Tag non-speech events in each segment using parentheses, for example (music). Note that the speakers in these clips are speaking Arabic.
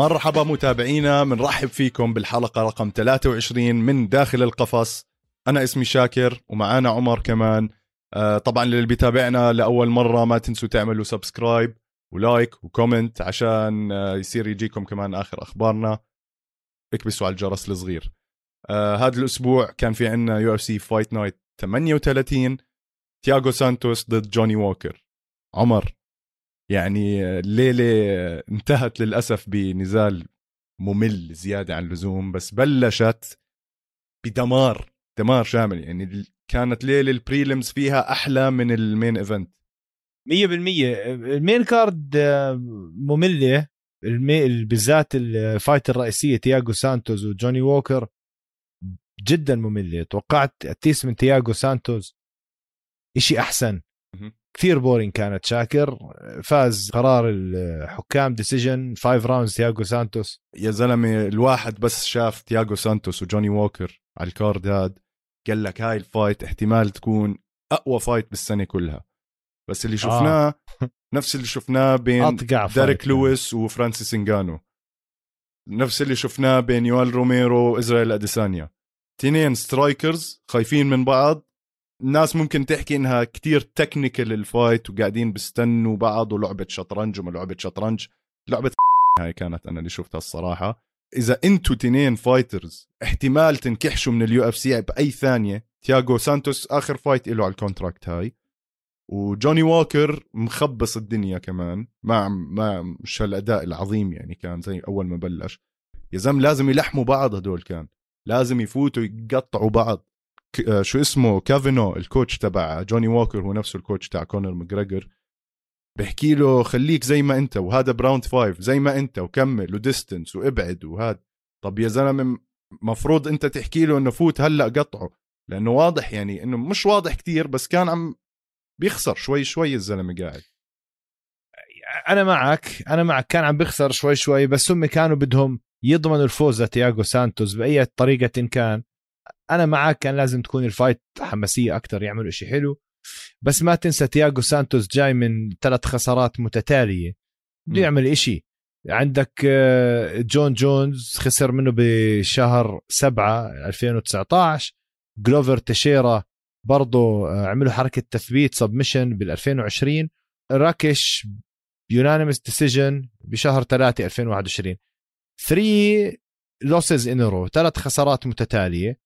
مرحبا متابعينا بنرحب فيكم بالحلقة رقم 23 من داخل القفص. أنا اسمي شاكر ومعانا عمر كمان. آه طبعا للي بيتابعنا لأول مرة ما تنسوا تعملوا subscribe و like و comment عشان آه يصير يجيكم كمان آخر أخبارنا. اكبسوا على الجرس الصغير. آه هذا الأسبوع كان في عنا UFC Fight Night 38 تياغو سانتوس ضد جوني ووكر. عمر. يعني الليلة انتهت للأسف بنزال ممل زيادة عن اللزوم بس بلشت بدمار دمار شامل. يعني كانت ليلة ال prelims فيها أحلى من ال main event. 100% ال main card آه، مملة. بالذات ال fight الرئيسية تياغو سانتوز وجوني ووكر جدا مملة. توقعت at least من تياغو سانتوز شيء أحسن. كثير boring كانت. شاكر فاز قرار الحكام decision five rounds تياغو سانتوس يا زلمة الواحد بس شاف تياغو سانتوس وجوني ووكر على ال card هاد. قال لك هاي ال fight احتمال تكون أقوى فايت بالسنة كلها. بس اللي شفناه آه. نفس اللي شفناه بين ديريك لويس وفرانسيس انجانو نفس اللي شفناه بين يوال روميرو وإسرائيل أديسانيا. تنين strikers خايفين من بعض الناس ممكن تحكي إنها كتير technical ال fight وقاعدين بيستنوا بعض ولعبة شطرنج وما لعبة شطرنج. لعبة (laughs) هاي كانت أنا اللي شفتها الصراحة. إذا أنتوا تنين fighters احتمال تنكحشوا من ال UFC بأي ثانية. تياغو سانتوس آخر fight له على ال contract هاي. وجوني ووكر مخبص الدنيا كمان. مع ما مش هالأداء العظيم يعني كان زي أول ما بلش. يا زلمة لازم يلحموا بعض هدول كان. لازم يفوتوا يقطعوا بعض. شو اسمه؟ كافانا ال coach تبع جوني ووكر هو نفسه ال coach تاع كونر ماجريجر. بحكي له خليك زي ما انت وهذا ب round five زي ما انت وكمل و distance وابعد وهذا طب يا زلمة مفروض انت تحكي له انه فوت هلأ قطعه لأنه واضح يعني إنه مش واضح كتير بس كان عم بيخسر شوي شوي الزلمة قاعد. أنا معك أنا معك كان عم بيخسر شوي شوي بس هم كانوا بدهم يضمنوا الفوز لتياغو سانتوس بأي طريقة كان. أنا معك كان لازم تكون ال fight حماسية أكثر يعملوا شيء حلو. بس ما تنسى تياغو سانتوس جاي من ثلاث خسارات متتالية. بده يعمل شيء عندك آه، جون جونز خسر منه بشهر 7 2019 جلوفر تيشيرا برضه آه، عملوا حركة تثبيت submission بال 2020 راكيتش unanimous decision بشهر 3 2021 3 losses in a row ثلاث خسارات متتالية.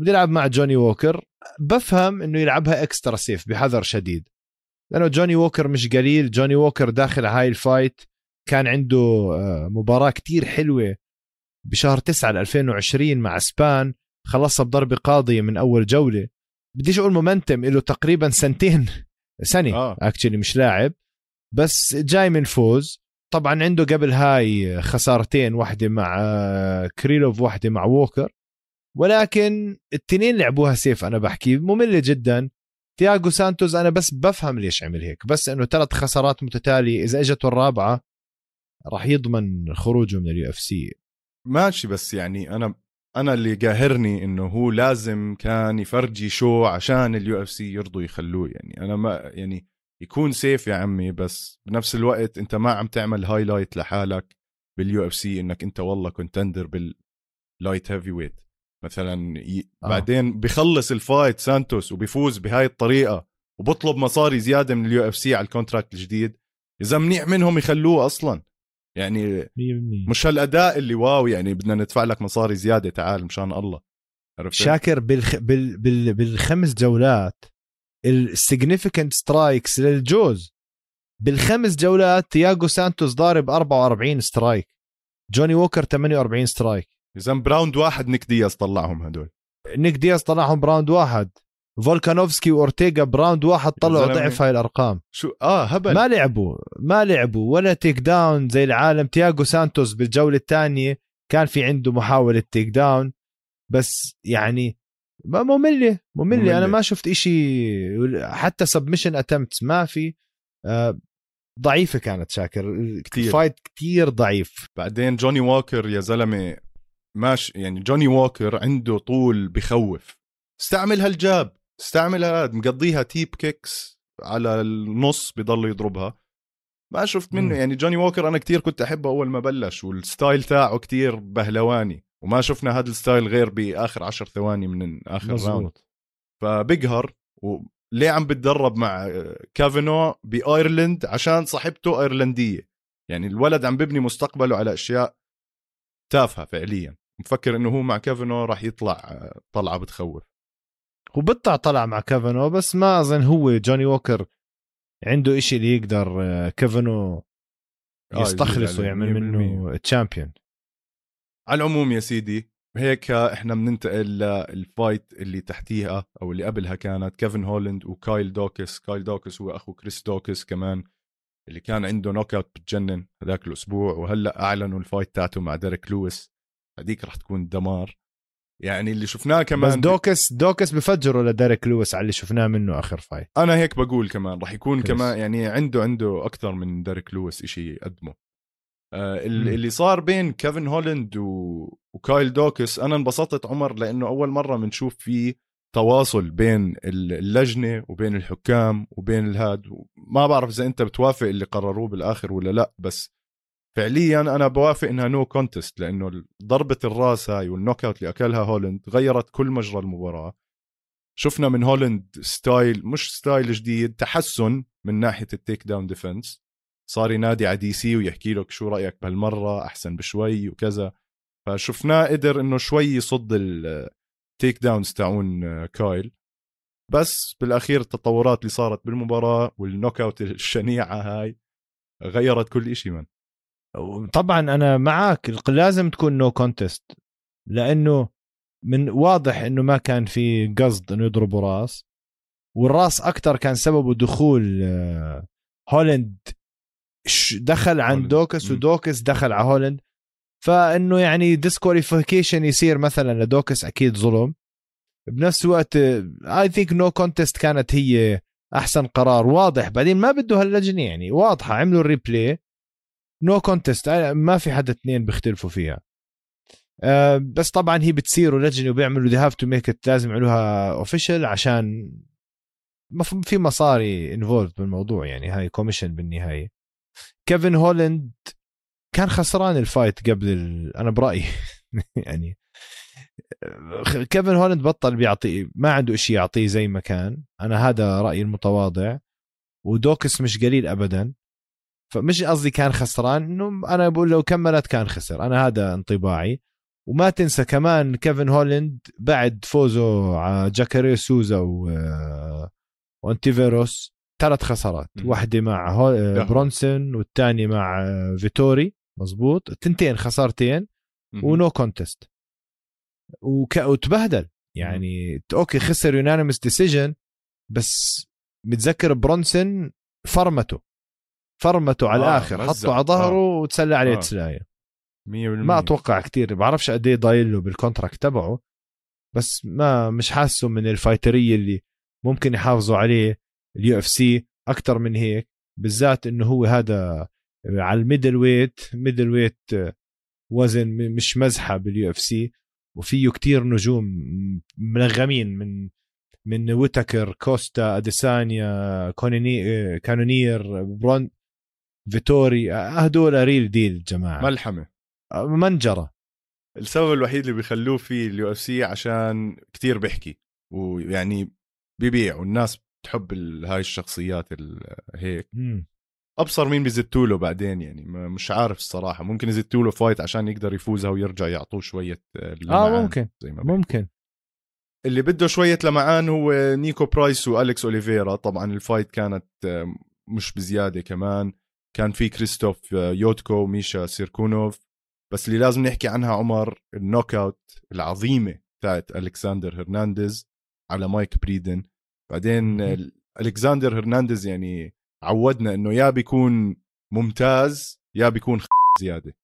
بده يلعب مع جوني ووكر. بفهم إنه يلعبها extra safe بحذر شديد. لأنه جوني ووكر مش قليل. جوني ووكر داخل هاي ال fight كان عنده آه، مباراة كتير حلوة بشهر 9 2020 مع اسبان خلصها بضربة قاضية من أول جولة. بديش أقول momentum له تقريبا سنتين. (laughs) سنة آه. actually مش لاعب. بس جاي من فوز. طبعا عنده قبل هاي خسارتين واحدة مع آه، كريلوف واحدة مع ووكر. ولكن التنين لعبوها safe أنا بحكي مملة جدا. تياغو سانتوز أنا بس بفهم ليش عمل هيك بس إنه ثلاث خسارات متتالية إذا إجت الرابعة راح يضمن خروجه من ال UFC ماشي بس يعني أنا أنا اللي قاهرني إنه هو لازم كان يفرجي show عشان ال UFC يرضوا يخلوه. يعني أنا ما يعني يكون safe يا عمي بس بنفس الوقت أنت ما عم تعمل highlight لحالك بال UFC إنك أنت والله contender بال light heavyweight مثلا ي... آه. بعدين بخلص ال fight سانتوس وبيفوز بهاي الطريقة وبطلب مصاري زيادة من ال UFC على ال contract الجديد إذا منيح منهم يخلوه أصلا. يعني 100% مش هالأداء اللي واو يعني بدنا ندفع لك مصاري زيادة تعال مشان الله. عرفت؟ شاكر بالخ... بال... بال... بالخمس جولات ال significant strikes للجوز. بالخمس جولات تياغو سانتوس ضارب 44 strike جوني ووكر 48 strike إذا ب round واحد نيك دياز طلعهم هدول. نيك دياز طلعهم ب round واحد. فولكانوفسكي وأورتيغا ب round واحد طلعوا ضعف هاي الأرقام. شو؟ آه هبل. ما لعبوا ما لعبوا ولا takedown زي العالم. تياغو سانتوس بالجولة الثانية كان في عنده محاولة takedown بس يعني مملة مملة, مملة. أنا ما شفت إشي حتى submission attempt ما في. آه ضعيفة كانت شاكر. كتير. fight كتير ضعيف. بعدين جوني ووكر يا زلمة ماشي يعني جوني ووكر عنده طول بخوف. استعمل هال jab استعمل هاد مقضيها teep kicks على النص بضل يضربها. ما شفت منه مم. يعني جوني ووكر أنا كتير كنت أحبه أول ما بلش وال style تاعه كتير بهلواني وما شفنا هذا ال style غير بآخر عشر ثواني من آخر round مزبوط. فبيقهر وليه عم بتدرب مع كافانو بأيرلند عشان صاحبته أيرلندية. يعني الولد عم ببني مستقبله على أشياء تافهة فعليا. مفكر إنه هو مع كافانو راح يطلع طلعة بتخوف. وبطلع طلع مع كافانو بس ما أظن هو جوني ووكر عنده إشي اللي يقدر آه، كافانو آه، يستخلصه يزيد عليه يعمل 100%. منه champion على العموم يا سيدي هيك إحنا بننتقل لل fight اللي تحتيها أو اللي قبلها كانت كيفن هولند وكايل دوكس. كايل دوكس هو أخو كريس دوكس كمان اللي كان عنده knockout بتجنن هذاك الأسبوع وهلأ أعلنوا ال fight تاعته مع ديريك لويس. هذيك رح تكون دمار يعني اللي شفناه كمان بس دوكس دوكس بفجره لديريك لويس على اللي شفناه منه آخر fight أنا هيك بقول كمان رح يكون كريس. كمان يعني عنده عنده أكثر من ديريك لويس إشي يقدمه آه. اللي صار بين كيفن هولند و... وكايل دوكس أنا انبسطت عمر لأنه أول مرة بنشوف فيه تواصل بين ال- اللجنة وبين الحكام وبين الهاد ما بعرف إذا أنت بتوافق اللي قرروه بالآخر ولا لأ بس فعليا أنا بوافق إنها no contest لأنه ضربة الرأس هاي وال knockout اللي أكلها هولند غيرت كل مجرى المباراة. شفنا من هولند style مش style جديد تحسن من ناحية ال takedown defense صار ينادي على DC ويحكي لك شو رأيك بهالمرة أحسن بشوي وكذا. فشفناه قدر إنه شوي يصد ال takedowns تاعون كايل. بس بالأخير التطورات اللي صارت بالمباراة وال knockout الشنيعة هاي غيرت كل شيء من طبعا أنا معك لازم تكون no contest لأنه من واضح إنه ما كان في قصد إنه يضربوا راس والراس أكثر كان سببه دخول آه، هولند دخل عن. دوكس. ودوكس دخل على هولند فإنه disqualification يصير مثلا لدوكس أكيد ظلم بنفس الوقت I think no contest كانت هي أحسن قرار واضح بعدين ما بده هاللجنة يعني واضحة عملوا ال replay no contest ما في حدا اثنين بيختلفوا فيها. آه، بس طبعا هي بتصير ولجنة وبيعملوا. they have to make لازم يعملوها official عشان في- مصاري involved بالموضوع يعني. هاي commission بالنهاية. كيفن هولند كان خسران ال fight قبل ال... أنا برأيي. (laughs) يعني آه، كيفن هولند بطل بيعطي ما عنده إشي يعطيه زي ما كان. أنا هذا رأيي المتواضع. ودوكس مش قليل ابدا. فمش قصدي كان خسران إنه أنا بقول لو كملت كان خسر أنا هذا انطباعي وما تنسى كمان كيفن هولند بعد فوزه على جاكاري سوزا و وانتيفيروس ثلاث خسارات مم. واحدة مع. ده. برونسون والثانية مع فيتوري مزبوط تنتين خسارتين و no contest وك... وتبهدل يعني okay خسر unanimous decision بس متذكر برونسون فرمته فرمته على آه، الآخر. حطه على ظهره وتسلى عليه آه. تسلايه 100% ما أتوقع كتير بعرفش قد إيه ضايل له بال contract تبعه بس ما مش حاسه من الفايترية اللي ممكن يحافظوا عليه ال UFC أكثر من هيك بالذات إنه هو هذا على ال middleweight middleweight وزن مش مزحة بال UFC وفيه كتير نجوم منغمين من من ويتكر كوستا أديسانيا كونيني كانونير برون فيتوري هدول real deal جماعة. ملحمة. منجرة. السبب الوحيد اللي بيخلوه في ال UFC عشان كتير بيحكي ويعني بيبيع والناس بتحب هاي الشخصيات ال- هيك. أبصر مين بيزتوا له بعدين يعني مش عارف الصراحة. ممكن يزتوا له fight عشان يقدر يفوزها ويرجع يعطوه شوية آه لمعان ممكن. زي ما. ممكن. اللي بده شوية لمعان هو نيكو برايس والكس أوليفيرا. طبعا ال fight كانت آه، مش بزيادة كمان. كان في كريستوف آه، يوتكو وميشا سيركونوف. بس اللي لازم نحكي عنها عمر ال knockout العظيمة بتاعت ألكساندر هرنانديز على مايك بريدن. بعدين مهم. ألكساندر هرنانديز يعني عودنا إنه يا بيكون ممتاز يا بيكون زيادة.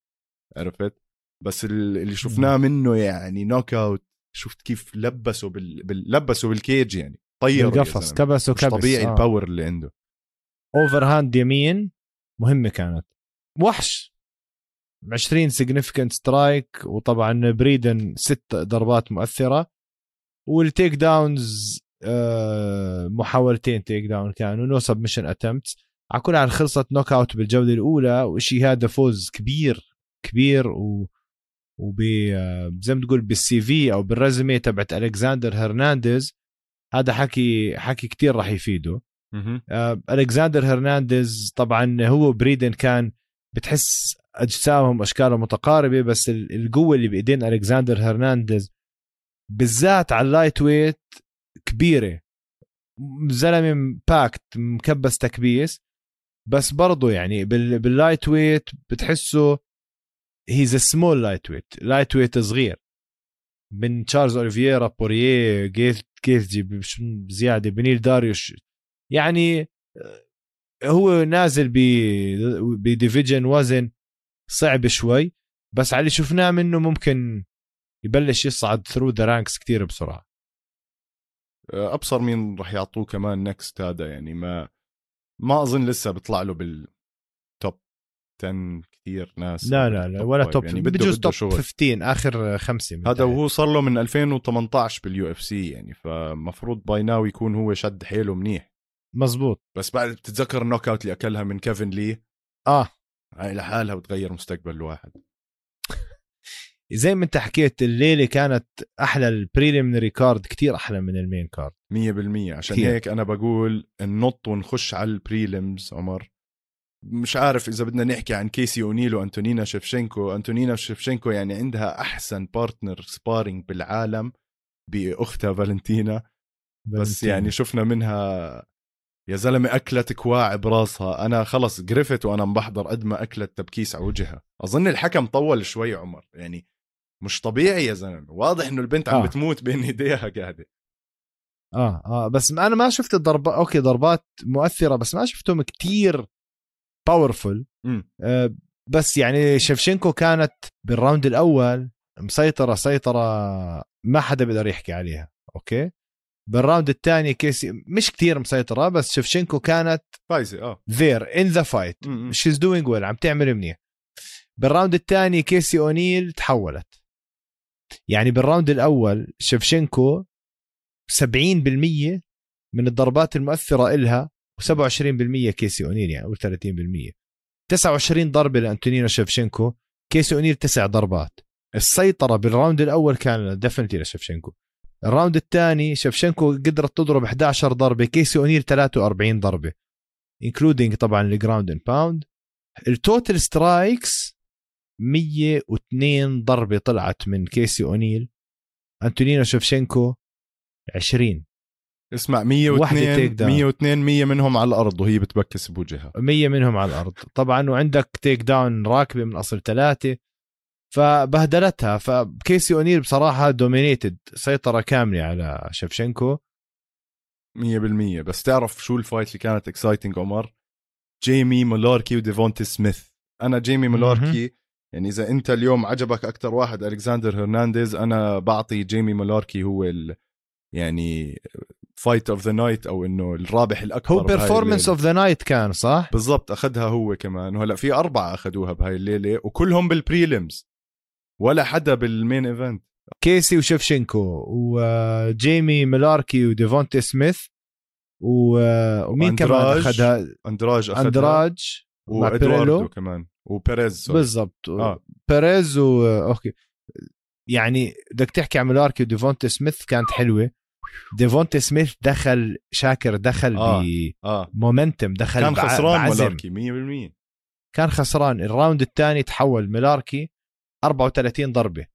عرفت؟ بس ال- اللي شفناه منه يعني knockout شفت كيف لبسه بال... بال... لبسه بال cage يعني طير بالقفص كبسه كبس طبيعي آه. ال power اللي عنده. overhand يمين. مهمة كانت. وحش. 20 significant strike وطبعا بريدن ست ضربات مؤثرة. وال takedowns آه، محاولتين takedown كانوا no submission attempts على كل حال خلصت knockout بالجولة الأولى وشيء هذا فوز كبير كبير و وب زي ما تقول بال CV أو بال résumé تبعت ألكساندر هرنانديز. هذا حكي حكي كتير راح يفيده. آه ألكساندر هرنانديز طبعا هو بريدن كان بتحس أجسامهم اشكالهم متقاربة بس القوة اللي بإيدين ألكساندر هرنانديز بالذات على ال lightweight كبيرة. زلمة packed مكبس تكبيس. بس برضه يعني بال lightweight بتحسه he's small lightweight lightweight صغير. من تشارلز اوليفيرا بوريه جيث جيثجي زيادة بنيل داريوش. يعني هو نازل ب division وزن صعب شوي بس على اللي شفناه منه ممكن يبلش يصعد through the ranks كثير بسرعة. آه، أبصر مين راح يعطوه كمان next هذا يعني ما ما أظن لسه بيطلع له بال top 10 كثير ناس لا لا لا ولا top يعني بده بجوز top 15 آخر خمسة هذا وهو صار له من 2018 بال UFC يعني فمفروض by now يكون هو شد حيله منيح. مزبوط بس بعد بتتذكر ال knockout اللي أكلها من كيفن لي؟ آه. هاي لحالها بتغير مستقبل الواحد. (laughs) زي ما أنت حكيت الليلة كانت أحلى ال preliminary card كتير أحلى من ال main card 100% عشان كتير. هيك أنا بقول ننط ونخش على ال prelims عمر. مش عارف إذا بدنا نحكي عن كيسي أونيل وأنتونينا شفشنكو أنتونينا شفشنكو يعني عندها أحسن partner sparring بالعالم بأختها فالنتينا. بس يعني شفنا منها يا زلمة اكلت كواع براسها. أنا خلص قرفت وأنا بحضر قد ما أكلت تبكيس على وجهها. أظن الحكم طول شوي عمر. يعني مش طبيعي يا زلمة. واضح إنه البنت عم آه. بتموت بين إيديها قاعدة. آه آه بس أنا ما شفت الضربات okay ضربات مؤثرة بس ما شفتهم كتير powerful آه بس يعني شفشنكو كانت بال round الأول مسيطرة سيطرة ما حدا بيقدر يحكي عليها. okay؟ بال round الثاني كيسي مش كتير مسيطرة بس شفشنكو كانت فايزة آه. there in the fight she's doing well عم تعمل منيح. بال round الثاني كيسي أونيل تحولت. يعني بال round الأول شفشنكو 70% من الضربات المؤثرة إلها و27% كيسي أونيل يعني قول 30% 29 ضربة لأنتونينو شفشنكو كيسي أونيل تسع ضربات. السيطرة بال round الأول كان definitely لشفشنكو ال round الثاني شفشنكو قدرت تضرب 11 ضربة كيسي أونيل 43 ضربة including طبعا ال ground and pound ال total strikes 102 ضربة طلعت من كيسي أونيل. أنتونينو شفشنكو 20 اسمع 102 102 100 منهم على الأرض وهي بتبكس بوجهها. 100 منهم على الأرض. طبعا وعندك takedown راكبة من أصل ثلاثة. فبهدلتها. فكيسي اونيل بصراحة dominated سيطرة كاملة على شفشنكو 100% بس تعرف شو ال fight اللي كانت exciting عمر؟ جيمي مولاركي وديفونتي سميث. أنا جيمي مولاركي يعني إذا أنت اليوم عجبك أكثر واحد ألكساندر هرنانديز أنا بعطي جيمي مولاركي هو ال يعني fight of the night أو إنه الرابح الأكبر هو performance of the night كان صح؟ بالضبط أخذها هو كمان. وهلأ في أربعة أخذوها بهاي الليلة وكلهم بال prelims ولا حدا بال main event. كيسي وشفشنكو وجيمي ميلاركي وديفونتي سميث و... ومين كمان أخذها؟ أندراج أخذها. أندراج وادواردو كمان. وبيريز بالضبط. آه. بيريز و okay. يعني بدك تحكي عن ميلاركي وديفونتي سميث كانت حلوة. ديفونتي سميث دخل شاكر دخل آه. ب momentum آه. دخل كان خسران ميلاركي 100% كان خسران. ال round الثاني تحول ميلاركي. 34 ضربة.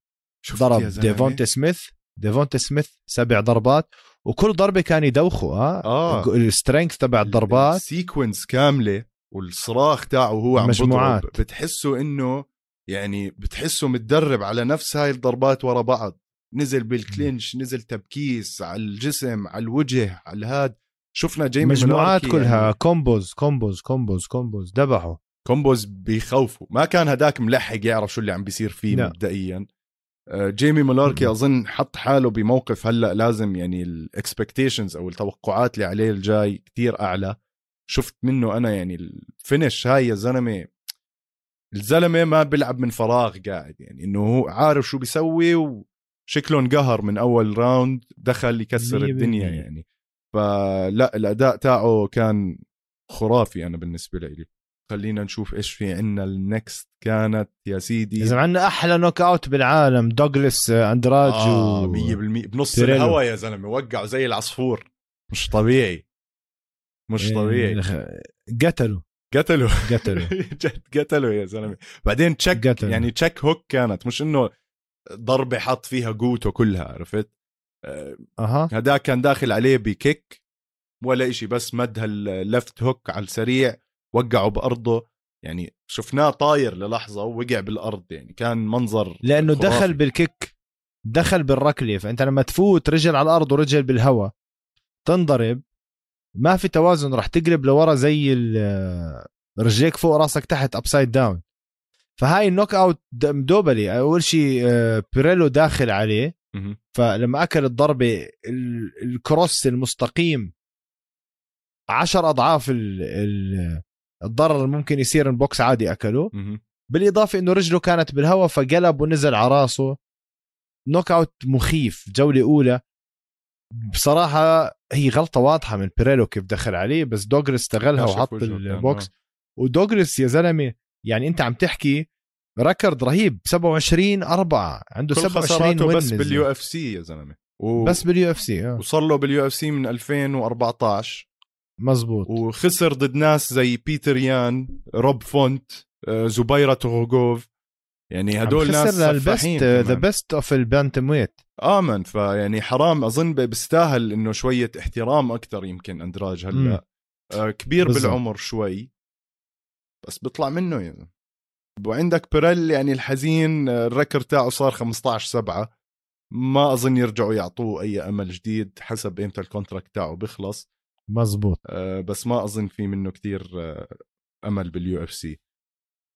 ضرب ديفونتي سميث ديفونتي سميث سبع ضربات وكل ضربة كان يدوخه ها آه. ال strength تبع الضربات. sequence كاملة والصراخ تاعه هو عم مجموعات. بتحسه إنه يعني بتحسه متدرب على نفس هاي الضربات ورا بعض. نزل بال clinch نزل تبكيس على الجسم على الوجه على الهاد. شفنا جيمي مجموعات كلها. يعني. combos combos combos combos. ذبحوا. combos بيخوفوا. ما كان هداك ملحق يعرف شو اللي عم بيصير فيه لا. مبدئيا. آه، جيمي مولاركي أظن حط حاله بموقف هلأ لازم يعني ال expectations أو التوقعات اللي عليه الجاي كتير أعلى. شفت منه أنا يعني ال finish هاي يا زلمة الزلمة ما بيلعب من فراغ قاعد يعني إنه هو عارف شو بيسوي وشكله انقهر من أول round دخل يكسر الدنيا يعني. فلأ الأداء تاعه كان خرافي أنا بالنسبة لي. خلينا نشوف إيش في عنا. ال next كانت يا سيدي اذا عندنا أحلى knockout بالعالم. دوغلاس أندراج آه و... 100% بنص. الهوا يا زلمة. وقعوا زي العصفور. مش طبيعي. مش طبيعي. إيه، قتلوا. قتلوا. قتلوا. (laughs) جد قتلوا يا زلمة. بعدين تشك قتلوا. يعني تشك هوك كانت. مش إنه ضربه حط فيها قوته كلها عرفت؟ آه، أها. هداك كان داخل عليه بكيك ولا إشي بس مد هاللفت هوك على السريع. وقعه بأرضه. يعني شفناه طاير للحظة ووقع بالأرض يعني كان منظر لأنه خرافي. دخل بالكيك دخل بالركله فانت لما تفوت رجل على الأرض ورجل بالهواء تنضرب ما في توازن راح تقلب لورا زي ال- رجليك فوق راسك تحت ابسايد داون فهاي النوك أوت د- مدوبلي أول شيء آه، بيريلو داخل عليه. فلما أكل الضربة ال- ال cross المستقيم عشر أضعاف ال- ال- الضرر اللي ممكن يصير إن بوكس عادي اكله مهم. بالإضافة إنه رجله كانت بالهواء فقلب ونزل على راسه knockout مخيف جولة أولى بصراحة هي غلطة واضحة من بيريلو كيف دخل عليه بس دوغريس استغلها وحط البوكس. ودوغريس يا زلمة يعني أنت عم تحكي record رهيب 27 4 عنده كل 27 خساراته وين بس. بال U FC يا زلمة و... بس بال UFC آه وصار له بال UFC من 2014 مزبوط. وخسر ضد ناس زي بيتر يان روب فونت آه، زبيرا توخوغوف يعني هدول ناس خسر سفاحين ال best the. best of ال bantamweight men فيعني حرام أظن بيستاهل إنه شوية احترام أكثر يمكن أندراج. هلا. آه كبير بالضبط. بالعمر شوي بس بيطلع منه يعني. وعندك بيريل يعني الحزين آه، ال record تاعه صار 15 7 ما أظن يرجعوا يعطوه أي أمل جديد حسب إمتى ال contract تاعه بيخلص. مزبوط آه، بس ما أظن في منه كتير آه، أمل بال UFC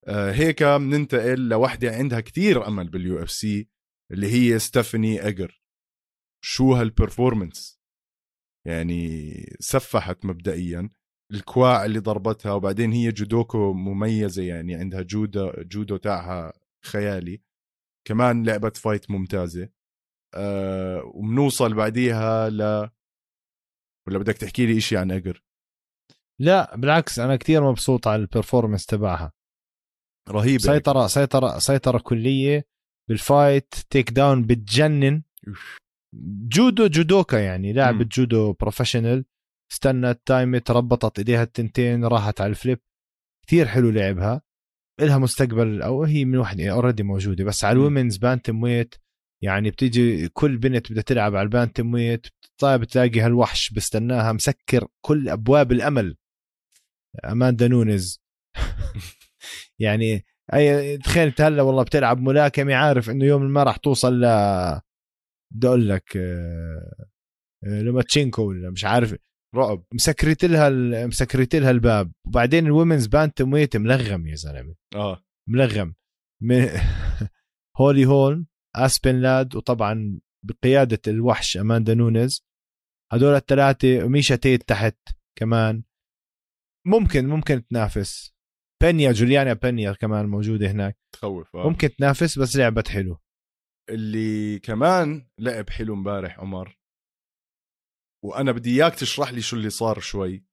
هيك بننتقل لوحدة عندها كتير أمل بال UFC اللي هي ستيفاني اجر شو هال performance يعني سفحت مبدئيا. الكواع اللي ضربتها وبعدين هي judoka مميزة يعني عندها جودو جودو تاعها خيالي. كمان لعبت fight ممتازة. أه وبنوصل بعديها ل ولا بدك تحكي لي إشي عن اجر لا بالعكس أنا كتير مبسوط على ال performance تبعها. رهيبة سيطرة سيطرة سيطرة كلية بال fight takedown بتجنن. جودو judoka يعني لاعبة مم. جودو professional at the same time ربطت إيديها التنتين راحت على ال flip. كتير حلو لعبها. إلها مستقبل أو هي من وحده already موجودة. بس على. ال women's bantamweight يعني بتيجي كل بنت بدها تلعب على ال bantamweight طيب بتلاقي هالوحش بستناها مسكر كل أبواب الأمل. أماندا نونز (laughs) يعني أي تخيل أنت هلا والله بتلعب ملاكمة عارف إنه يوم ما راح توصل ل بدي أقول لك آه، آه، لوماتشينكو ولا مش عارف رعب. مسكرت لها ال- مسكرت لها الباب. وبعدين ال women's bantamweight ملغم يا زلمة. آه. ملغم. من (laughs) هولي هول أسبن لاد وطبعا بقيادة الوحش أماندا نونز هدول الثلاثه وميشا تيت تحت كمان. ممكن ممكن تنافس. بينيا جوليانا بينيا كمان موجودة هناك. تخوف آه. ممكن تنافس بس لعبت حلو. اللي كمان لعب حلو امبارح عمر. وأنا بدي إياك تشرح لي شو اللي صار شوي.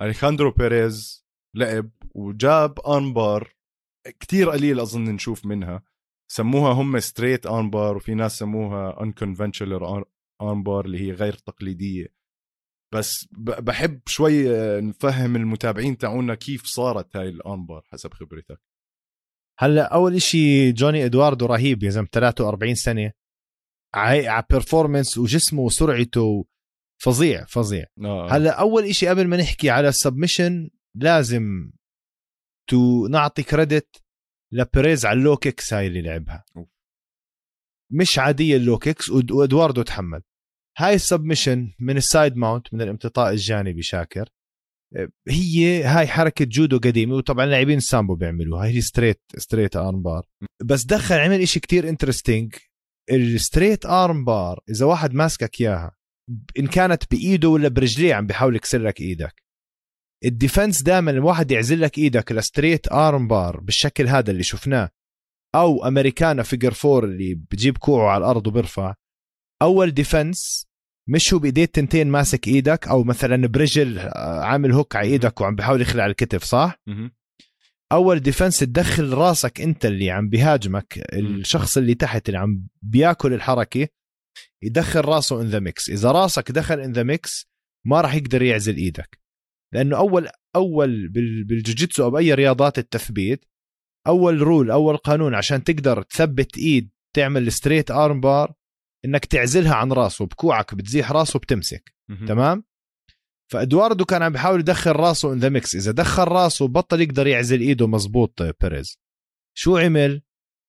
أليخاندرو بيريز لعب وجاب armbar. كتير قليل أظن نشوف منها. سموها هم straight armbar وفي ناس سموها unconventional armbar اللي هي غير تقليدية. بس بحب شوي آه، نفهم المتابعين تاعونا كيف صارت هاي ال armbar حسب خبرتك. هلأ أول إشي جوني إدواردو رهيب يا زلمة 43 سنة. على performance وجسمه وسرعته فظيع فظيع. آه. هلأ أول إشي قبل ما نحكي على ال submission لازم تو نعطي credit لبيريز على ال low kicks هاي اللي لعبها. أوف. مش عادية ال low kicks وإدواردو تحمل. هاي ال submission من ال side mount من الامتطاء الجانبي شاكر هي هاي حركة جودو قديمة وطبعا لاعبين السامبو بيعملوها. هي straight straight armbar بس دخل عمل إشي كتير interesting ال straight armbar إذا واحد ماسكك إياها إن كانت بإيده ولا برجليه عم بيحاول يكسر لك إيدك. ال defense دائما الواحد يعزل لك إيدك ل straight armbar بالشكل هذا اللي شفناه. أو Americana figure four اللي بجيب كوعه على الأرض وبرفع. أول defense مش هو بإيديه التنتين ماسك إيدك أو مثلا برجل آه، عامل hook على إيدك وعم بيحاول يخلع الكتف صح. أول defense تدخل راسك أنت اللي عم بيهاجمك الشخص اللي تحت اللي عم بياكل الحركة يدخل راسه in the mix إذا راسك دخل in the mix ما راح يقدر يعزل إيدك. لأنه أول أول بال- بالجوجيتسو أو بأي رياضات التثبيت أول rule أول قانون عشان تقدر تثبت إيد تعمل straight armbar إنك تعزلها عن راسه بكوعك بتزيح راسه بتمسك. تمام؟ فإدواردو كان عم بيحاول يدخل راسه in the mix إذا دخل راسه بطل يقدر يعزل إيده مزبوط بيريز. شو عمل؟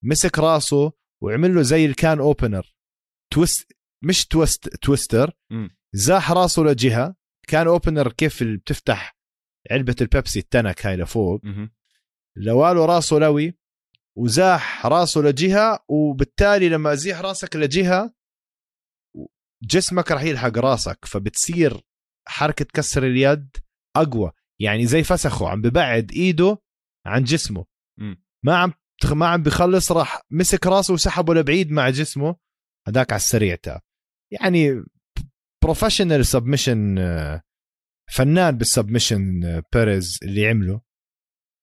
مسك راسه وعمل له زي ال can opener twist مش twist twister. زاح راسه لجهة. can opener كيف بتفتح علبة البيبسي التنك هاي لفوق. لواله راسه لوي وزاح راسه لجهة وبالتالي لما ازيح راسك لجهة جسمك رح يلحق راسك فبتصير حركة كسر اليد أقوى. يعني زي فسخه عم ببعد إيده عن جسمه. ما عم ما عم بخلص راح مسك راسه وسحبه لبعيد مع جسمه. هداك على السريع tap يعني professional submission فنان بال submission آه، بيريز اللي عمله.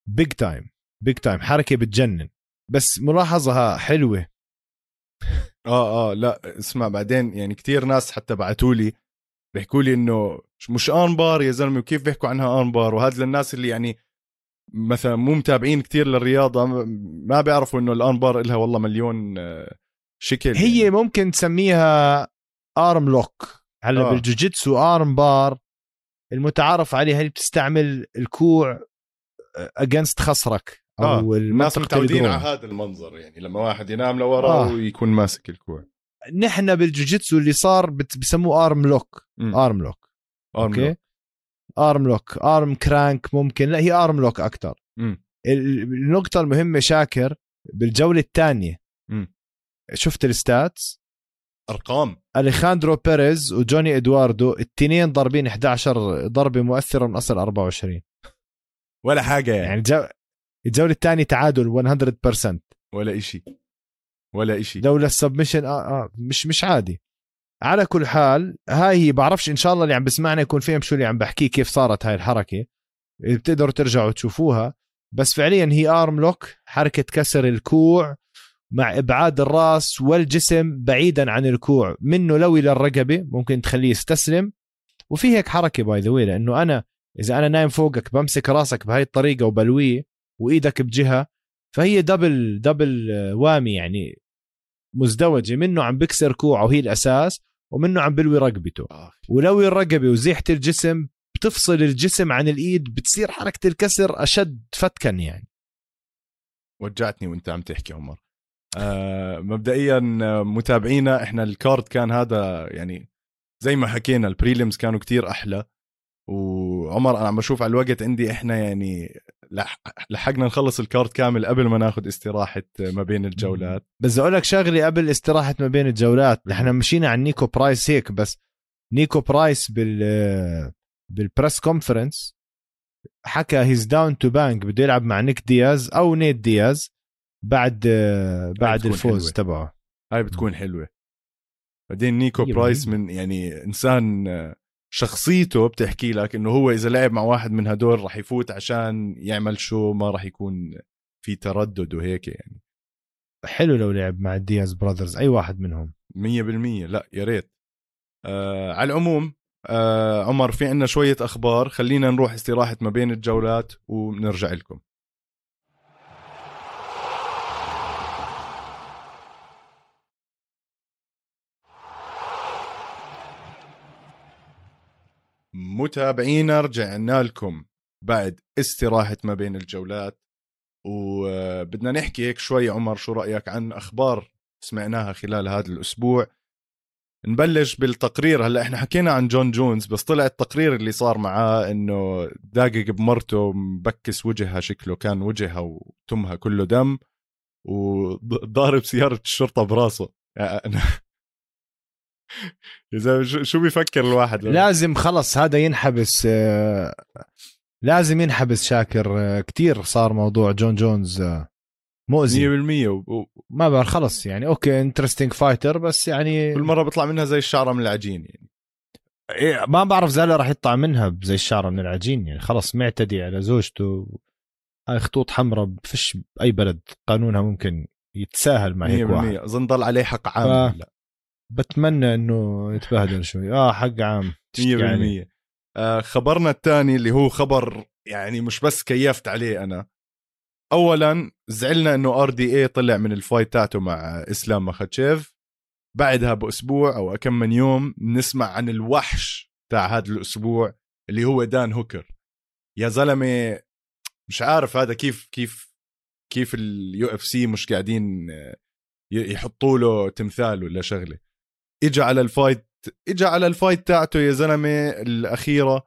big time big time حركة بتجنن بس ملاحظة حلوة آه آه لا اسمع بعدين يعني كتير ناس حتى بعتوا لي بيحكوا لي إنه مش arm bar يا زلمة وكيف بيحكوا عنها arm bar وهذا للناس اللي يعني مثلا مو متابعين كتير للرياضة ما بيعرفوا إنه ال arm bar لها والله مليون آه، شكل هي يعني. ممكن تسميها arm lock هلأ. آه. بالجوجيتسو arm bar المتعارف عليها اللي بتستعمل الكوع against خصرك أو آه،. الناس متعودين. على هذا المنظر يعني لما واحد ينام لورا آه. ويكون ماسك الكوع نحن بالجوجيتسو اللي صار بسموه arm lock. arm lock okay lock. arm lock arm crank ممكن لا هي arm lock أكثر. النقطة المهمة شاكر بالجولة الثانية. شفت ال stats أرقام أليخاندرو بيريز وجوني إدواردو التنين ضاربين 11 ضربة مؤثرة من أصل 24 ولا حاجة يعني, يعني الجو... الجولة الثانية تعادل 100% ولا إشي. ولا إشي. لولا ال submission آه آه مش مش عادي. على كل حال هاي هي بعرفش إن شاء الله اللي عم بسمعنا يكون فهم شو اللي عم بحكيه كيف صارت هاي الحركة. بتقدروا ترجعوا تشوفوها. بس فعليا هي arm lock حركة كسر الكوع مع إبعاد الرأس والجسم بعيدا عن الكوع منه لوي للرقبه ممكن تخليه يستسلم. وفي هيك حركة by the لأنه أنا إذا أنا نايم فوقك بمسك راسك بهاي الطريقة وبلويه وإيدك بجهة فهي double double آه، وامي يعني مزدوجة منه عم بكسر كوعه وهي الأساس ومنه عم بلوي رقبته. ولوي الرقبة وزيحة الجسم بتفصل الجسم عن الإيد بتصير حركة الكسر أشد فتكا يعني. وجعتني وأنت عم تحكي عمر. آه مبدئيا آه، متابعينا إحنا ال card كان هذا يعني زي ما حكينا ال prelims كانوا كتير أحلى. وعمر أنا عم بشوف على الوقت عندي إحنا يعني لح- لحقنا نخلص ال card كامل قبل ما ناخذ استراحة ما بين الجولات. بس أقول لك شغله قبل استراحة ما بين الجولات إحنا مشينا عن نيكو برايس هيك بس نيكو برايس بال بال press conference حكى he's down to bang بده يلعب مع نيك دياز أو نيت دياز بعد بعد الفوز. تبعه. هاي بتكون حلوة. بعدين نيكو مية برايس. من يعني إنسان شخصيته بتحكي لك إنه هو إذا لعب مع واحد من هدول راح يفوت عشان يعمل شو ما راح يكون في تردد وهيك يعني. حلو لو لعب مع ال Diaz brothers أي واحد منهم؟ مية بالمية لا يا ريت. آه على العموم آه عمر في عنا شوية أخبار خلينا نروح استراحة ما بين الجولات ونرجع لكم. متابعينا رجعنا لكم بعد استراحة ما بين الجولات. وبدنا نحكي هيك شوي عمر شو رأيك عن أخبار سمعناها خلال هذا الأسبوع؟ نبلش بالتقرير. هلأ إحنا حكينا عن جون جونز بس طلع التقرير اللي صار معاه إنه داقق بمرته مبكس وجهها شكله كان وجهها وتمها كله دم وضارب سيارة الشرطة براسه. أنا (laughs) إذا شو- شو بيفكر الواحد لازم خلص هذا ينحبس آه، لازم ينحبس شاكر آه، كتير صار موضوع جون جونز آه، مؤذي. 100% و- و- ما بعرف خلص يعني okay interesting fighter بس يعني كل مرة بيطلع منها زي الشعرة من العجين يعني. إيه ما بعرف والله راح يطلع منها زي الشعرة من العجين يعني. خلص معتدي على زوجته. هاي خطوط حمراء فيش بأي بلد قانونها ممكن يتساهل مع هيك واحد. اظن ضل عليه حق عام ف... بتمنى إنه يتبهدل شوي. آه حق عام. 100% يعني. آه خبرنا الثاني اللي هو خبر يعني مش بس كيفت عليه أنا. اولا زعلنا إنه آر دي اي طلع من ال fight تاعته مع إسلام مخاتشيف. بعدها بأسبوع أو كم من يوم نسمع عن الوحش تاع هذا الأسبوع اللي هو دان هوكر. يا زلمة مش عارف هذا كيف كيف كيف اليو إف سي مش قاعدين يحطوا له تمثال ولا شغلة. اجى على ال fight اجى على ال fight تاعته يا زلمة الأخيرة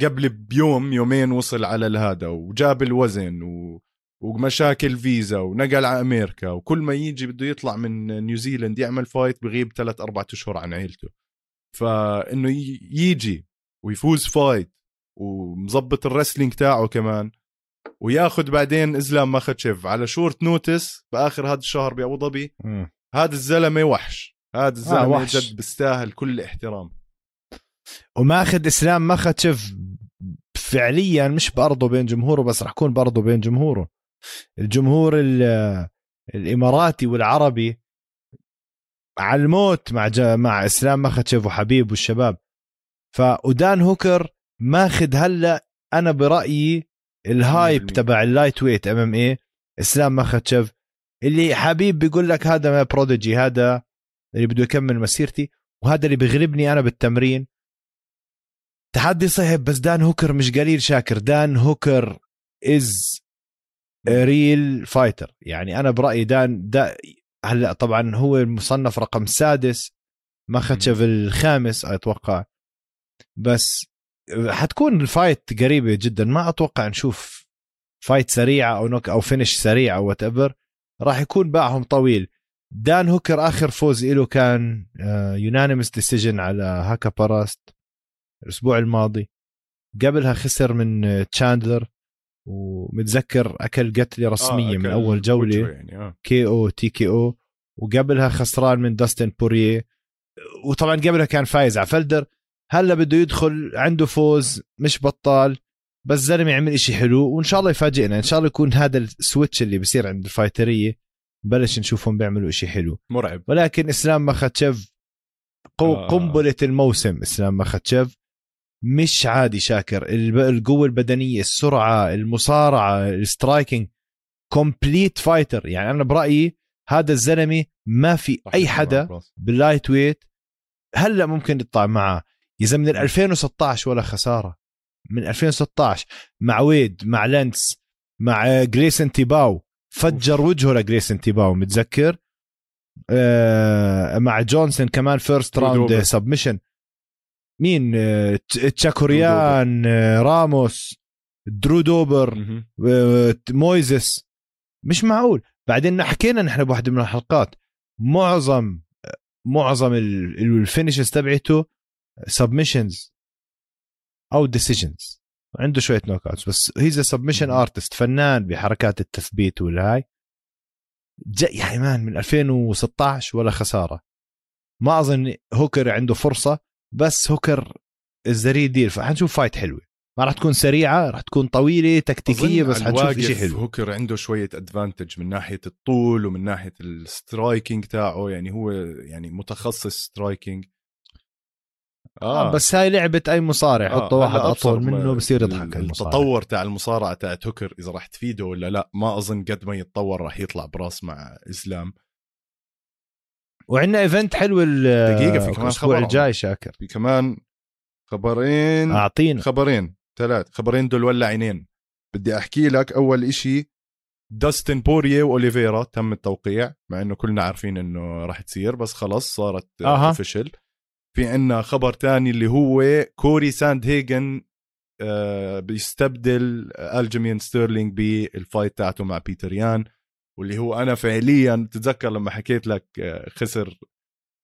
قبل بيوم يومين وصل على الهذا وجاب الوزن و... ومشاكل فيزا ونقل على أمريكا وكل ما يجي بده يطلع من نيوزيلند يعمل fight بغيب ثلاث أربع أشهر عن عيلته. فإنه يجي ويفوز fight ومظبط ال wrestling تاعه كمان وياخذ بعدين إسلام ماخاتشيف. على short notice بآخر هذا الشهر بأبو ظبي هذا الزلمة وحش. هذا الزلمة آه. جد بيستاهل كل احترام وماخذ إسلام ماخاتشيف فعليا مش بأرضه بين جمهوره بس راح يكون بأرضه بين جمهوره. الجمهور الإماراتي والعربي على الموت مع مع إسلام ماخاتشيف وحبيب والشباب. فودان هوكر ماخذ هلأ أنا برأيي ال hype تبع ال lightweight MMA إسلام مخاتشف اللي حبيب بيقول لك هذا ما prodigy هذا اللي بده يكمل مسيرتي وهذا اللي بيغلبني أنا بالتمرين. تحدي صعب بس دان هوكر مش قليل شاكر. دان هوكر is real fighter يعني أنا برأيي دان دا هلأ طبعا هو المصنف رقم سادس مخاتشف الخامس أتوقع. بس حتكون ال fight قريبة جدا. ما أتوقع نشوف fight سريعة أو knock أو finish سريع أو whatever راح يكون باعهم طويل. دان هوكر آخر فوز له كان يونانيمس آه، decision على هاكباراست الأسبوع الماضي. قبلها خسر من تشاندلر ومتذكر أكل قتله رسمية آه من أول جولة. يعني آه. KO TKO. وقبلها خسران من داستن بورييه وطبعا قبلها كان فايز على فلدر. هلا بده يدخل عنده فوز مش بطال بس زلمة يعمل إشي حلو وإن شاء الله يفاجئنا. إن شاء الله يكون هذا ال switch اللي بصير عند الفايترية. بلش نشوفهم بيعملوا إشي حلو. مرعب. ولكن إسلام مخاتشيف آه. قنبلة الموسم إسلام مخاتشيف مش عادي شاكر. القوة البدنية السرعة المصارعة ال striking complete fighter يعني أنا برأيي هذا الزلمة ما في أي حدا بال lightweight هلا ممكن يطلع معه. إذا من 2016 ولا خسارة. من 2016 مع ويد مع لينس مع جريسن تيباو. فجر وجهه لجريسن تيباو متذكر؟ آه مع جونسون كمان first round submission مين؟ آه تساروكيان آه راموس درو دوبر مويزس مش معقول. بعدين حكينا نحن بواحده من الحلقات معظم معظم ال finishes تبعته submissions أو decisions عنده شوية knockouts بس he's submission artist فنان بحركات التثبيت والهاي. يا man من 2016 ولا خسارة. ما أظن هوكر عنده فرصة بس هوكر ال real deal فحنشوف fight حلوة. ما راح تكون سريعة راح تكون طويلة تكتيكية بس حنشوف شيء حلو. هوكر عنده شوية advantage من ناحية الطول ومن ناحية ال striking تاعه يعني هو يعني متخصص striking آه. بس هاي لعبة أي مصارع آه. حطوا واحد اطول منه بصير يضحك التطور تاع المصارعة تاعت هوكر إذا راح تفيده ولا لا ما أظن قد ما يتطور راح يطلع براس مع إسلام. وعندنا event حلو دقيقة في كمان الأسبوع الجاي شاكر. في كمان خبرين. أعطينا. خبرين ثلاث. خبرين دول ولا عينين. بدي أحكي لك أول إشي داستن بورييه وأوليفيرا تم التوقيع مع إنه كلنا عارفين إنه راح تصير بس خلص صارت official في عنا خبر تاني اللي هو كوري ساند هيجن آه بيستبدل الجيمين ستيرلينج بال fight تاعته مع بيتر يان واللي هو أنا فعليا تتذكر لما حكيت لك آه خسر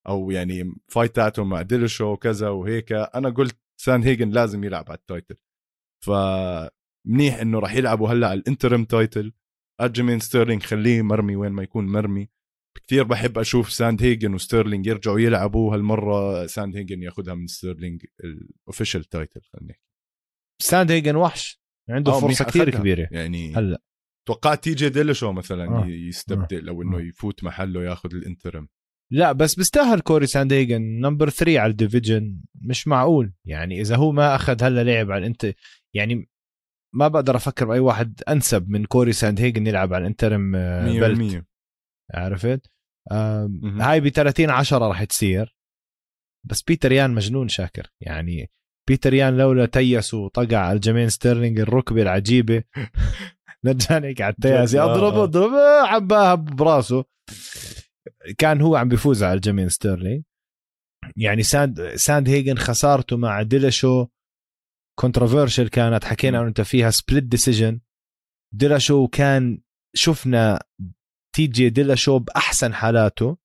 أو يعني fight تاعته مع ديلشو وكذا وهيك أنا قلت ساند هيجن لازم يلعب على ال title. فمنيح إنه راح يلعبوا هلأ على ال interim title. الجيمين ستيرلينج خليه مرمي وين ما يكون مرمي. كثير بحب أشوف ساند هيجن وستيرلينج يرجعوا يلعبوا هالمرة. ساند هيجن ياخذها من ستيرلينج ال official title خلينا نحكي. ساند هيجن وحش. عنده آه، فرصة كثير. كبيرة. يعني هلا. توقعت تي جي ديلشو مثلا آه. يستبدل أو إنه آه. يفوت محله ياخذ ال interim. لا بس بيستاهل كوري ساند هيجن. number 3 على ال division. مش معقول. يعني إذا هو ما أخذ هلا لعب على int يعني ما بقدر أفكر بأي واحد أنسب من كوري ساند هيجن يلعب على ال interim آه، 100% عرفت. هاي ب 30 10 راح تصير. بس بيتر يان مجنون شاكر. يعني بيتر يان لولا تيس وطقع على الجمين ستيرلينج الركبة العجيبة. (laughs) نرجع هيك على التياس اضرب آه. اضرب عباها براسه. كان هو عم بيفوز على الجمين ستيرلينج. يعني ساند ساند هيجن خسارته مع ديلاشو. كونتروفيرشل كانت حكينا. إنه أنت فيها سبليت ديسيجن ديلاشو كان شفنا تي جي ديلاشو بأحسن حالاته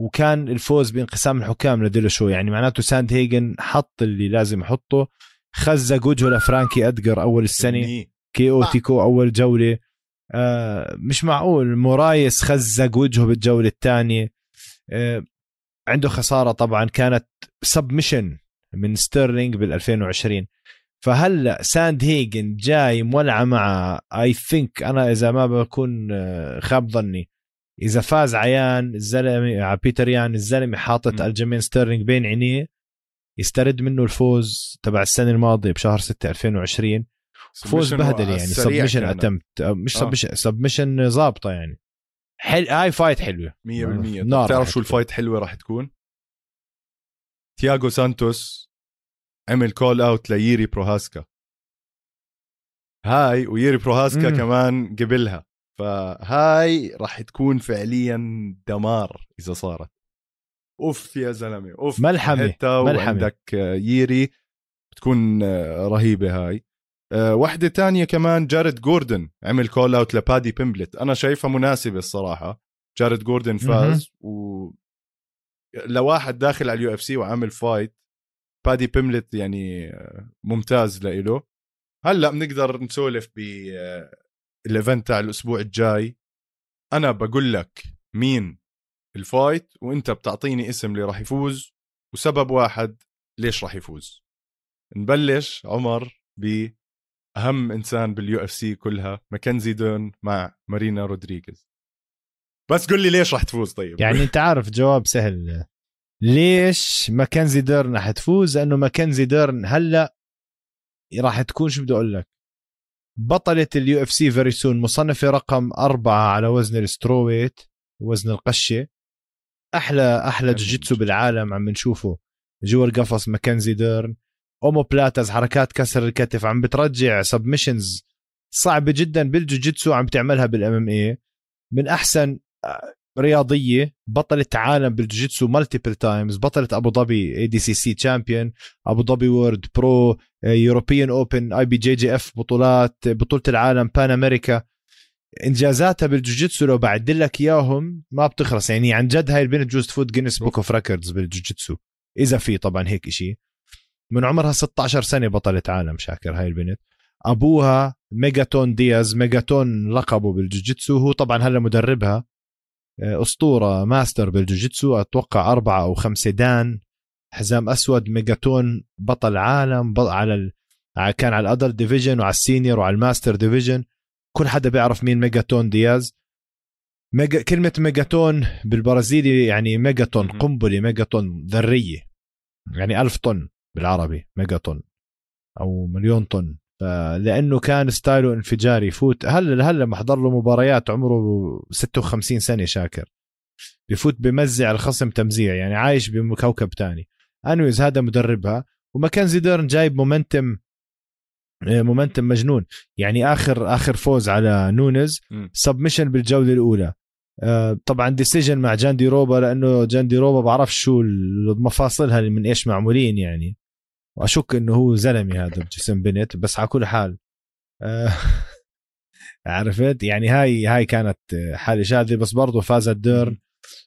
وكان الفوز بانقسام الحكام لديلاشو يعني معناته ساند هيجن حط اللي لازم يحطه خزق وجهه لفرانكي ادجر أول السنة. KO TKO أول جولة. آه مش معقول. مورايس خزق وجهه بالجولة الثانية. آه عنده خسارة طبعا. كانت submission من ستيرلينج بال 2020 فهلا ساند هيجن جاي مولعة مع I think أنا إذا ما بكون آه، خاب ظني إذا فاز عيان الزلمة على بيتر يان الزلمة حاطط م. الجيمين ستيرلينج بين عينيه يسترد منه الفوز تبع السنة الماضية بشهر 6 2020 فوز بهدل يعني submission. اتمت مش آه. submission ظابطه يعني حل... هاي fight حلوة 100% نار طب تعرف راح شو ال fight حلوة راح تكون؟ تياغو سانتوس عمل كول اوت لييري بروهاسكا. هاي وييري بروهاسكا مم. كمان قبلها. فهاي راح تكون فعليا دمار إذا صارت. أوف يا زلمة أوف. ملحمة، حتى ملحمة. وعندك ييري بتكون رهيبة هاي. آه، واحدة تانية كمان جارد جوردن عمل call out لبادي بيمبلت. أنا شايفها مناسبة الصراحة. جارد جوردن فاز و لواحد داخل على ال UFC وعامل fight بادي بيمبلت يعني ممتاز لإله. هلأ بنقدر نسولف ب آه، ال event تاع الأسبوع الجاي. أنا بقول لك مين ال fight وأنت بتعطيني اسم اللي راح يفوز وسبب واحد ليش راح يفوز. نبلش عمر باهم إنسان بال UFC كلها ماكنزي ديرن مع مارينا رودريغيز. بس قل لي ليش راح تفوز طيب؟ يعني (laughs) أنت عارف جواب سهل. ليش ماكنزي ديرن رح تفوز؟ لأنه ماكنزي ديرن هلأ راح تكون شو بدي أقول لك؟ بطلة ال UFC very soon مصنفة رقم أربعة على وزن ال strawweight وزن القشة. أحلى أحلى جوجيتسو بالعالم عم نشوفه. جوا القفص ماكنزي ديرن. omoplatas حركات كسر الكتف عم بترجع submissions صعبة جدا. بالجوجيتسو عم تعملها بال MMA من أحسن آه، رياضية بطلة عالم بالجوجيتسو multiple times بطلة أبو ظبي ADCC champion أبو ظبي وورد برو يوروبيان اوبن اي بي جي جي اف بطولات بطولة العالم Pan America إنجازاتها بالجوجيتسو لو بعد لك إياهم ما بتخلص. يعني عن جد هاي البنت جوز تفوت Guinness Book of Records بالجوجيتسو إذا في طبعا هيك شيء من عمرها 16 سنة بطلة عالم شاكر هاي البنت. أبوها ميجاتون دياز ميجاتون لقبه بالجوجيتسو هو طبعا هلا مدربها. آه، أسطورة ماستر بالجوجيتسو أتوقع أربعة أو خمسه دان حزام أسود ميجاتون بطل عالم بط- على ال... كان على ال adult division وعلى ال senior وعلى ال master division. كل حدا بيعرف مين ميجاتون دياز. ميجا كلمة ميجاتون بالبرازيلي يعني ميجاتون. قنبلة ميجاتون ذرية. يعني ألف طن بالعربي ميجاتون أو مليون طن. لأنه كان style ه انفجاري يفوت. هلا هلا محضر له مباريات عمره 56 سنة شاكر؟ بفوت بمزع الخصم تمزيع يعني عايش بكوكب تاني. anyways هذا مدربها. وماكنزي ديرن جايب momentum momentum مجنون. يعني اخر آخر فوز على نونز. submission بالجولة الأولى. آه، طبعا decision مع جانديروبا لأنه جانديروبا بعرف شو المفاصلها اللي من إيش معمولين يعني. وأشك إنه هو زلمه هذا بجسم بنت بس على كل حال آه، (laughs) عرفت؟ يعني هاي هاي كانت حاله شاذه بس برضه فازت ديرن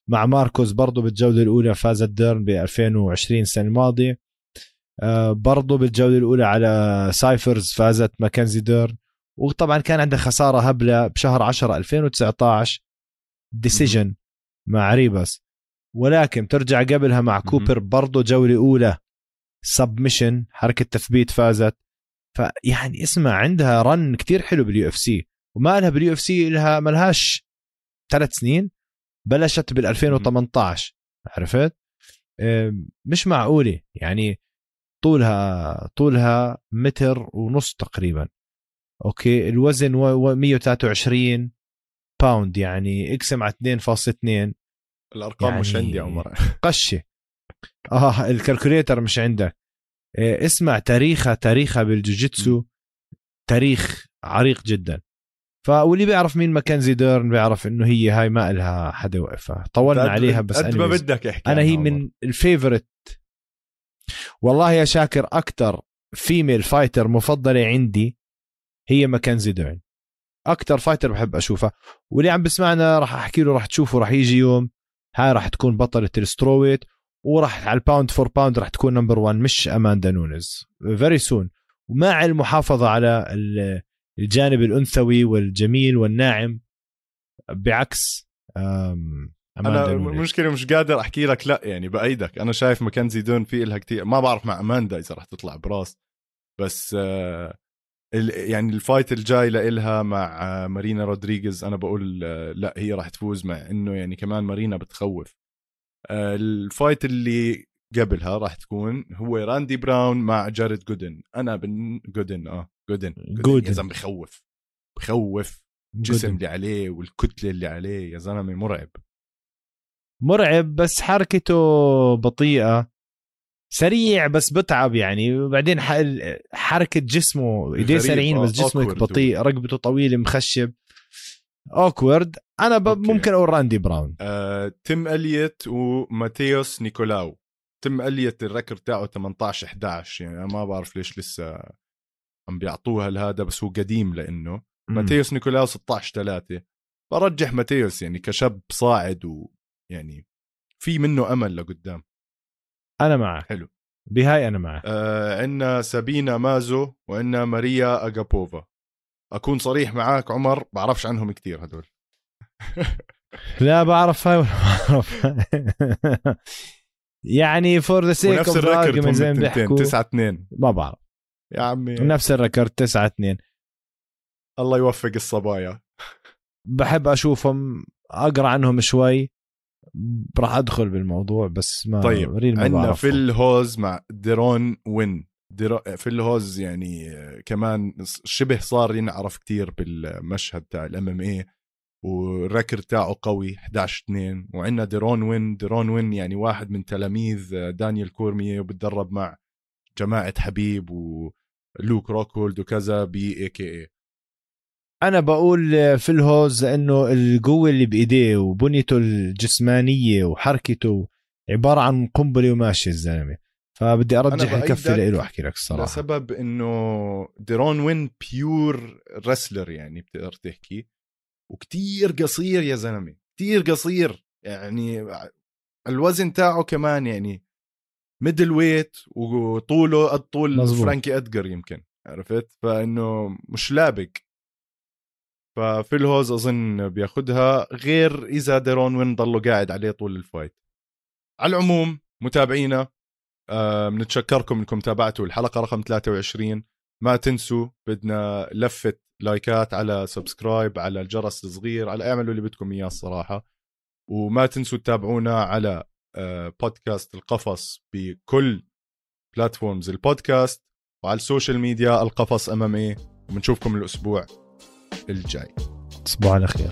مع ماركوس برضه بالجوله الأولى فازت ديرن ب 2020 السنة الماضية. آه، برضه بالجوله الأولى على سايفرز فازت ماكنزي ديرن. وطبعا كان عندها خسارة هبلة بشهر 10 2019 decision مع ريباس ولكن ترجع قبلها مع كوبر برضه جولة أولى. submission حركة تثبيت فازت. فيعني اسمع عندها run كتير حلو بال UFC وما لها بال UFC لها ما لهاش ثلاث سنين بلشت بال 2018 عرفت؟ مش معقولة. يعني طولها طولها متر ونص تقريبا. أوكي الوزن 123 باوند يعني اقسم على 2.2 الأرقام يعني مش عندي عمر. (laughs) قشة. آه ال calculator مش عندك إيه اسمع تاريخها تاريخها بالجوجيتسو تاريخ عريق جدا. فاللي بيعرف مين ماكنزي ديرن بيعرف إنه هي هاي ما لها حدا يوقفها. طولنا عليها بس قد ما بدك أحكي أنا هي من ال favorite والله يا شاكر أكثر female fighter مفضلة عندي هي ماكنزي ديرن. أكثر fighter بحب أشوفها. واللي عم بسمعنا راح أحكي له راح تشوفه راح يجي يوم. هاي راح تكون بطلة ال strawweight. وراح على ال pound for pound راح تكون number 1 مش أماندا نونز very soon ومع المحافظة على الجانب الأنثوي والجميل والناعم بعكس أنا المشكلة مش قادر أحكي لك لا يعني بأيدك. أنا شايف ماكنزي ديرن في لها كتير. ما بعرف مع أماندا إذا رح تطلع براس. بس آه يعني ال fight الجاي لإلها مع مارينا رودريغيز أنا بقول لا هي راح تفوز مع إنه يعني كمان مارينا بتخوف. آه، ال fight اللي قبلها راح تكون هو راندي براون مع جاريد جودن. أنا بين جودن آه جودن. جودن يا زلمة بخوف. بخوف. الجسم اللي عليه والكتلة اللي عليه يا زلمة مرعب. مرعب بس حركته بطيئة. سريع بس بتعب يعني. وبعدين حركة جسمه إيديه سريعين بس جسمه بطيء رقبته طويلة مخشب. awkward أنا ب... ممكن أقول راندي براون. آه، تيم اليوت وماتيوس نيكولاو. تيم اليوت ال record تاعه 18 11 يعني أنا ما بعرف ليش لسه عم بيعطوها لهذا بس هو قديم لإنه. ماتيوس نيكولاو 16 3 برجح ماتيوس يعني كشاب صاعد ويعني في منه أمل لقدام. أنا معك. حلو. بهاي أنا معك. آه عندنا سابينا مازو وعندنا ماريا اجابوفا أكون صريح معاك عمر بعرفش عنهم كثير هدول. لا بعرف هاي ولا بعرف. يعني for the sake of ال record زي ما بيحكوا. 9 2 ما بعرف. يا عمي. نفس ال record 9 2 الله يوفق الصبايا. بحب أشوفهم أقرأ عنهم شوي. راح أدخل بالموضوع بس ما طيب عندنا فيل هوز مع ديرون وين. فيل هوز يعني كمان شبه صار ينعرف كتير بالمشهد تاع ال MMA وال record تاعه قوي 11 2 وعندنا ديرون وين ديرون وين يعني واحد من تلاميذ دانيال كورميه وبتدرب مع جماعة حبيب ولوك روكولد وكذا ب AKA. أنا بقول في الهوز إنه القوة اللي بإيديه وبنيته الجسمانية وحركته عبارة عن قنبلة وماشي الزلمة. فبدي أرجح الكفة له احكي لك الصراحة. لسبب إنه ديرون وين pure wrestler يعني بتقدر تحكي. وكتير قصير يا زلمة كتير قصير يعني الوزن تاعه كمان يعني middleweight وطوله قد طول مزبوط. فرانكي ادجر يمكن عرفت؟ فإنه مش لابق. ففيل هوز أظن بياخدها غير إذا ديرون وين ضله قاعد عليه طول ال fight. على العموم متابعينا بنتشكركم آه إنكم تابعتوا الحلقة رقم 23 ما تنسوا بدنا لفه لايكات على subscribe على الجرس الصغير على اعملوا اللي بدكم إياه الصراحة. وما تنسوا تتابعونا على آه بودكاست القفص بكل platforms البودكاست وعلى ال social media القفص MMA. وبنشوفكم الأسبوع الجاي. تصبحوا على خير.